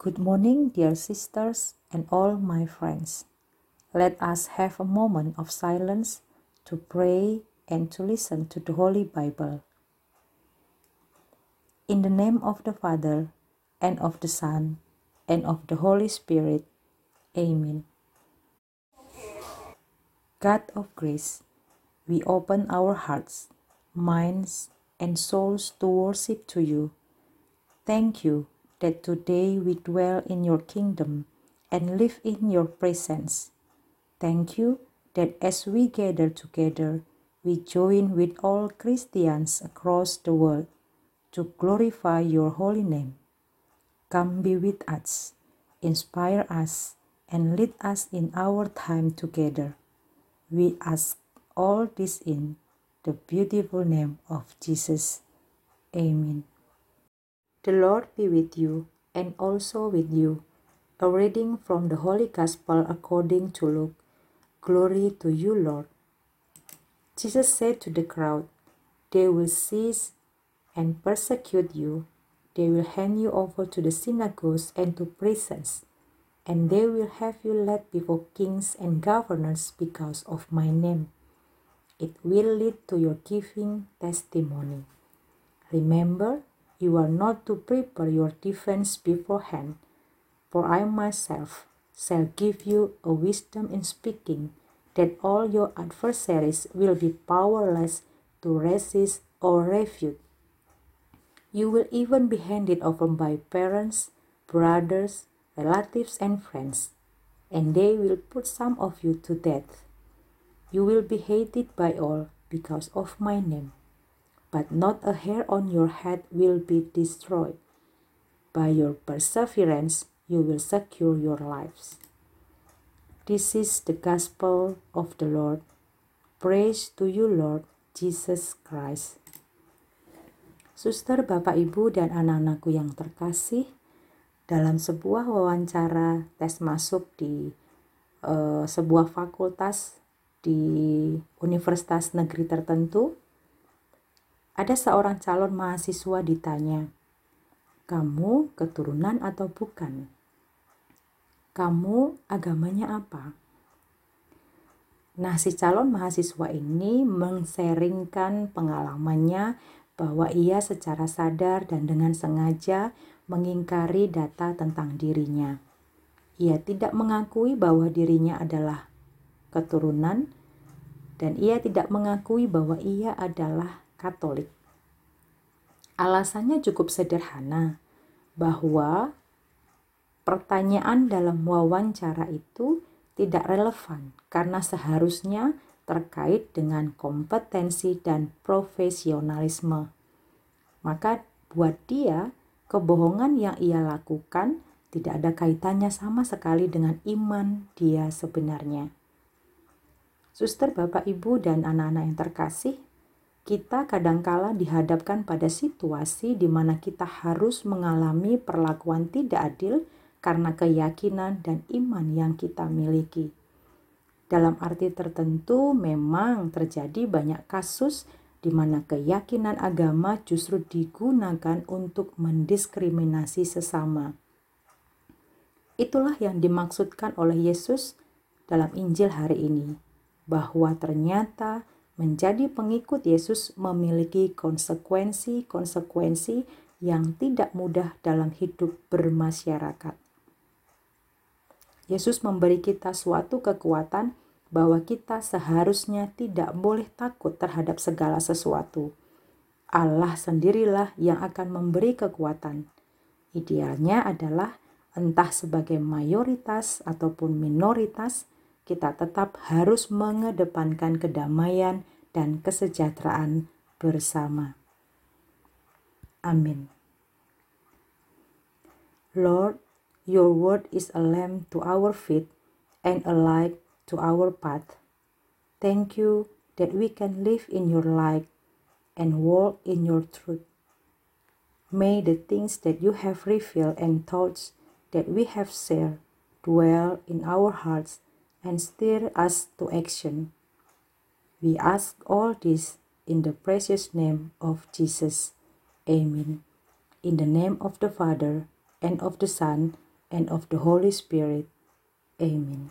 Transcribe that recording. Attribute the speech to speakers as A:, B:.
A: Good morning, dear sisters and all my friends. Let us have a moment of silence to pray and to listen to the Holy Bible. In the name of the Father, and of the Son, and of the Holy Spirit. Amen. God of grace, we open our hearts, minds, and souls to worship to you. Thank you that today we dwell in your kingdom and live in your presence. Thank you that as we gather together, we join with all Christians across the world to glorify your holy name. Come be with us, inspire us, and lead us in our time together. We ask all this in the beautiful name of Jesus. Amen. The Lord be with you and also with you. A reading from the Holy Gospel according to Luke. Glory to you, Lord. Jesus said to the crowd, They will seize and persecute you. They will hand you over to the synagogues and to prisons, and they will have you led before kings and governors because of my name. It will lead to your giving testimony. Remember, you are not to prepare your defense beforehand, for I myself shall give you a wisdom in speaking that all your adversaries will be powerless to resist or refute. You will even be handed over by parents, brothers, relatives, and friends, and they will put some of you to death. You will be hated by all because of my name, but not a hair on your head will be destroyed. By your perseverance, you will secure your lives. This is the gospel of the Lord. Praise to you, Lord Jesus Christ. Suster, Bapak, Ibu, dan anak-anakku yang terkasih, dalam sebuah wawancara tes masuk di uh, sebuah fakultas di universitas negeri tertentu, ada seorang calon mahasiswa ditanya, "Kamu keturunan atau bukan?" kamu agamanya apa? Nah, si calon mahasiswa ini mengseringkan pengalamannya bahwa ia secara sadar dan dengan sengaja mengingkari data tentang dirinya. Ia tidak mengakui bahwa dirinya adalah keturunan dan ia tidak mengakui bahwa ia adalah Katolik. Alasannya cukup sederhana, bahwa pertanyaan dalam wawancara itu tidak relevan karena seharusnya terkait dengan kompetensi dan profesionalisme. Maka buat dia, kebohongan yang ia lakukan tidak ada kaitannya sama sekali dengan iman dia sebenarnya. Suster, Bapak, Ibu, dan anak-anak yang terkasih, kita kadangkala dihadapkan pada situasi di mana kita harus mengalami perlakuan tidak adil karena keyakinan dan iman yang kita miliki. Dalam arti tertentu, memang terjadi banyak kasus di mana keyakinan agama justru digunakan untuk mendiskriminasi sesama. Itulah yang dimaksudkan oleh Yesus dalam Injil hari ini, bahwa ternyata menjadi pengikut Yesus memiliki konsekuensi-konsekuensi yang tidak mudah dalam hidup bermasyarakat. Yesus memberi kita suatu kekuatan bahwa kita seharusnya tidak boleh takut terhadap segala sesuatu. Allah sendirilah yang akan memberi kekuatan. Idealnya adalah entah sebagai mayoritas ataupun minoritas, kita tetap harus mengedepankan kedamaian dan kesejahteraan bersama. Amin. Lord, Your word is a lamp to our feet and a light to our path. Thank you that we can live in your light and walk in your truth. May the things that you have revealed and thoughts that we have shared dwell in our hearts and stir us to action. We ask all this in the precious name of Jesus. Amen. In the name of the Father, and of the Son, and of the Holy Spirit. Amen.